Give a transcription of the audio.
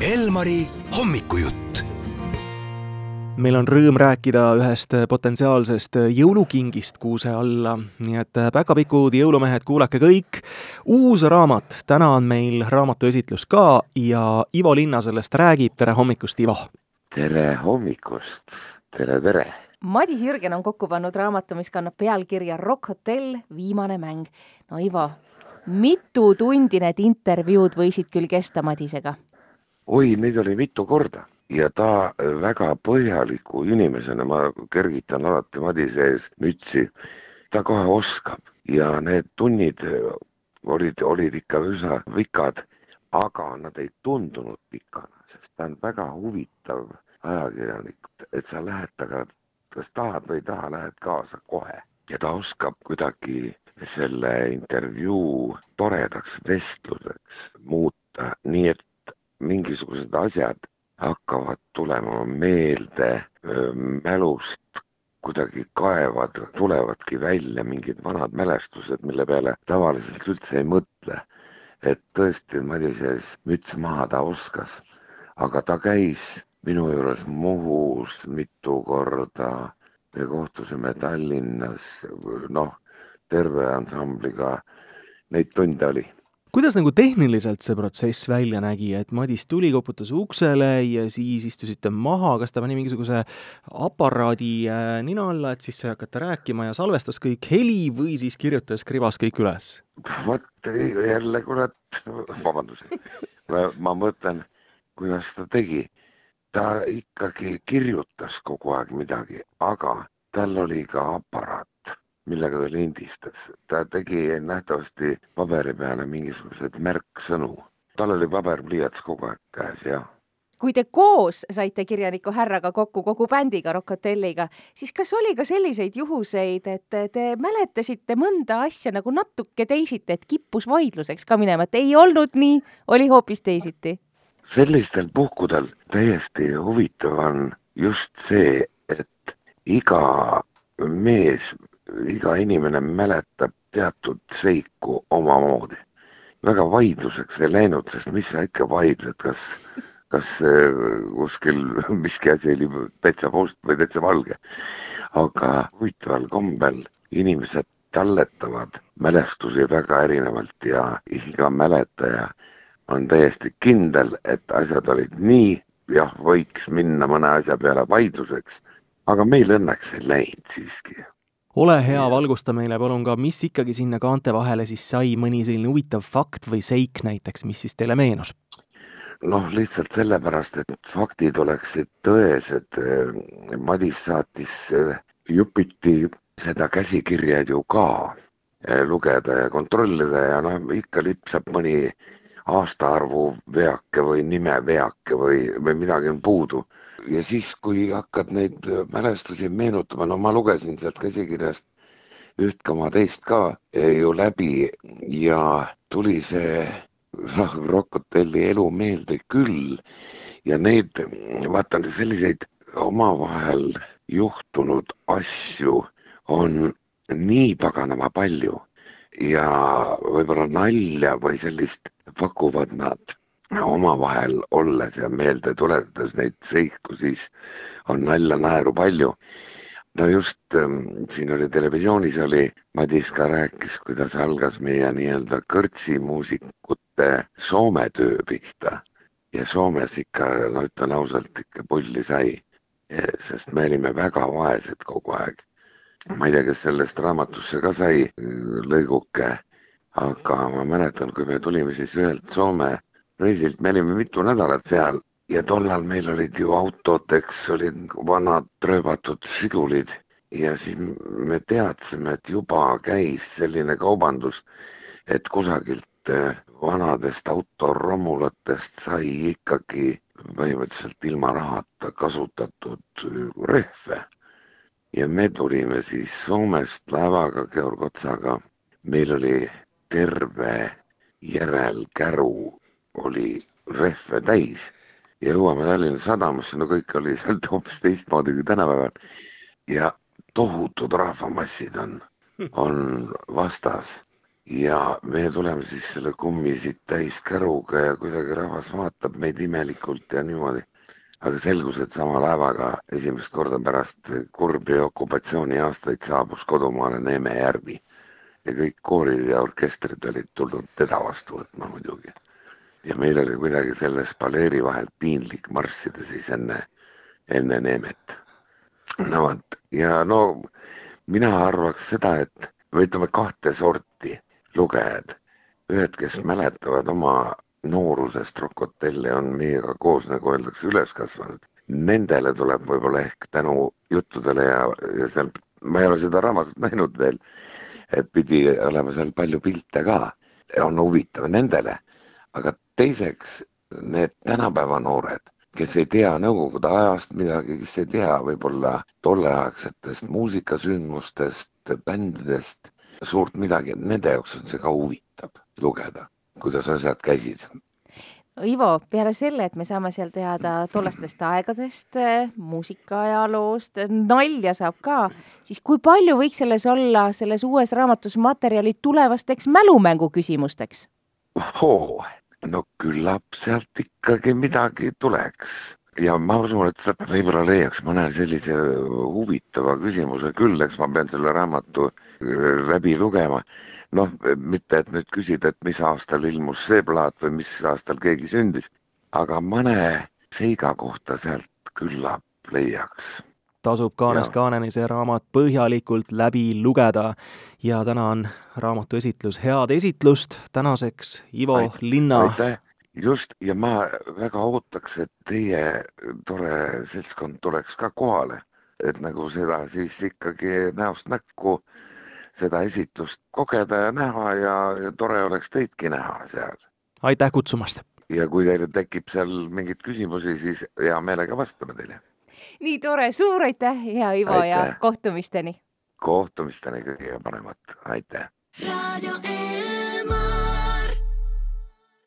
Elmari hommikujutt. meil on rõõm rääkida ühest potentsiaalsest jõulukingist kuuse alla, nii et päkapikud, jõulumehed, kuulake kõik. uus raamat, täna on meil raamatu esitlus ka ja Ivo Linna sellest räägib, tere hommikust, Ivo! tere hommikust, tere, tere! Madis Jürgen on kokku pannud raamatu, mis kannab pealkirja Rock Hotell, viimane mäng. no Ivo, mitu tundi need intervjuud võisid küll kesta Madisega? Oi, neid oli mitu korda ja ta väga põhjaliku inimesena, ma kergitan alati Madise ees mütsi, ta kohe oskab. Ja need tunnid olid, olid ikka üsna pikad, aga nad ei tundunud pikana, sest ta on väga huvitav ajakirjanik, et sa lähed temaga, kas tahad või ei taha, lähed kaasa kohe. Ja ta oskab kuidagi selle intervjuu toredaks vestluseks muuta, nii et mingisugused asjad hakkavad tulema meelde, mälust kuidagi kaevad, tulevadki välja mingid vanad mälestused, mille peale tavaliselt üldse ei mõtle. et tõesti, Madises müts maha ta oskas, aga ta käis minu juures Muhus mitu korda, me kohtusime Tallinnas, noh, terve ansambliga, neid tunde oli kuidas nagu tehniliselt see protsess välja nägi, et Madis tuli, koputas uksele ja siis istusite maha, kas ta pani mingisuguse aparaadi äh, nina alla, et siis hakata rääkima ja salvestas kõik heli või siis kirjutas krivas kõik üles? vot jälle kurat, vabandust, ma mõtlen, kuidas ta tegi. ta ikkagi kirjutas kogu aeg midagi, aga tal oli ka aparaat millega ta lindistas. ta tegi nähtavasti paberi peale mingisuguseid märksõnu. tal oli paberpliiats kogu aeg käes, jah kui te koos saite kirjaniku härraga kokku kogu bändiga Rock Hotelliga, siis kas oli ka selliseid juhuseid, et te mäletasite mõnda asja nagu natuke teisiti, et kippus vaidluseks ka minema, et ei olnud nii, oli hoopis teisiti? sellistel puhkudel täiesti huvitav on just see, et iga mees iga inimene mäletab teatud seiku omamoodi. väga vaidluseks ei läinud, sest mis sa ikka vaidled, kas, kas kuskil miski asi oli täitsa must või täitsa valge. aga huvitaval kombel inimesed talletavad mälestusi väga erinevalt ja iga mäletaja on täiesti kindel, et asjad olid nii, jah, võiks minna mõne asja peale vaidluseks, aga meil õnneks ei läinud siiski ole hea, valgusta meile palun ka, mis ikkagi sinna kaante vahele siis sai, mõni selline huvitav fakt või seik näiteks, mis siis teile meenus? noh, lihtsalt sellepärast, et faktid oleksid tõesed. Madis saatis eh, jupiti seda käsikirja ju ka eh, lugeda ja kontrollida ja noh, ikka lipsab mõni aastaarvu veake või nime veake või, või midagi on puudu ja siis, kui hakkad neid mälestusi meenutama, no ma lugesin sealt käsikirjast üht koma teist ka ju läbi. Ja tuli see Rock Hotelli elu meelde küll. Ja neid, vaatan selliseid omavahel juhtunud asju on nii paganama palju. Ja võib-olla nalja või sellist pakuvad nad omavahel olles ja meelde tuletades neid seiku, siis on nalja-naeru palju. no just ähm, siin oli televisioonis oli, Madis ka rääkis, kuidas algas meie nii-öelda kõrtsimuusikute Soome töö pihta ja Soomes ikka, no ütlen ausalt, ikka pulli sai, sest me olime väga vaesed kogu aeg. ma ei tea, kas sellest raamatusse ka sai lõiguke, aga ma mäletan, kui me tulime siis ühelt Soome reisilt, me olime mitu nädalat seal ja tollal meil olid ju autodeks olid vanad rööbatud sidulid ja siis me teadsime, et juba käis selline kaubandus, et kusagilt eh, vanadest autoromulatest sai ikkagi põhimõtteliselt ilma rahata kasutatud rehve. ja me tulime siis Soomest laevaga Georg Otsaga, meil oli terve järelkäru oli rehve täis ja jõuame Tallinna sadamasse, no kõik oli sealt hoopis teistmoodi kui tänapäeval. ja tohutud rahvamassid on, on vastas ja me tuleme siis selle kummi siit täis käruga ja kuidagi rahvas vaatab meid imelikult ja niimoodi. aga selgus, et sama laevaga esimest korda pärast kurbi okupatsiooniaastaid saabus kodumaale Neeme Järvi ja kõik koorid ja orkestrid olid tulnud teda vastu võtma muidugi. Ja meil oli kuidagi selles paleeri vahelt piinlik marssida siis enne, enne Neemet. no vot ja no mina arvaks seda, et või ütleme kahte sorti lugejad. ühed, kes mäletavad oma noorusest Rock Hotelli, on meiega koos, nagu öeldakse, üles kasvanud. Nendele tuleb võib-olla ehk tänu juttudele ja, ja seal, ma ei ole seda raamatut näinud veel et pidi olema seal palju pilte ka, on huvitav nendele. aga teiseks need tänapäeva noored, kes ei tea Nõukogude ajast midagi, kes ei tea võib-olla tolleaegsetest muusikasündmustest, bändidest suurt midagi, nende jaoks on see ka huvitav lugeda, kuidas asjad käisid Ivo, peale selle, et me saame seal teada tollastest aegadest, muusikaajaloost, nalja saab ka, siis kui palju võiks selles olla, selles uues raamatus materjali tulevasteks mälumängu küsimusteks? No küllap sealt ikkagi midagi tuleks. Ja ma usun, et sealt võib-olla leiaks mõne sellise huvitava küsimuse küll, eks ma pean selle raamatu läbi lugema. Noh, mitte et nüüd küsida, et mis aastal ilmus see plaat või mis aastal keegi sündis, aga mõne seiga kohta sealt küllap leiaks tasub Kaanest Kaaneni see raamat põhjalikult läbi lugeda ja täna on raamatu esitlus head esitlust tänaseks, Ivo Ait, Linna. aitäh, just, ja ma väga ootaks, et teie tore seltskond tuleks ka kohale, et nagu seda siis ikkagi näost näkku seda esitlust kogeda ja näha ja, ja tore oleks teidki näha seal. aitäh kutsumast! ja kui teil tekib seal mingeid küsimusi, siis hea meelega vastame teile. Nii tore, suur aitäh, hea Ivo aitäh. ja kohtumisteni! kohtumisteni kõige paremat, aitäh!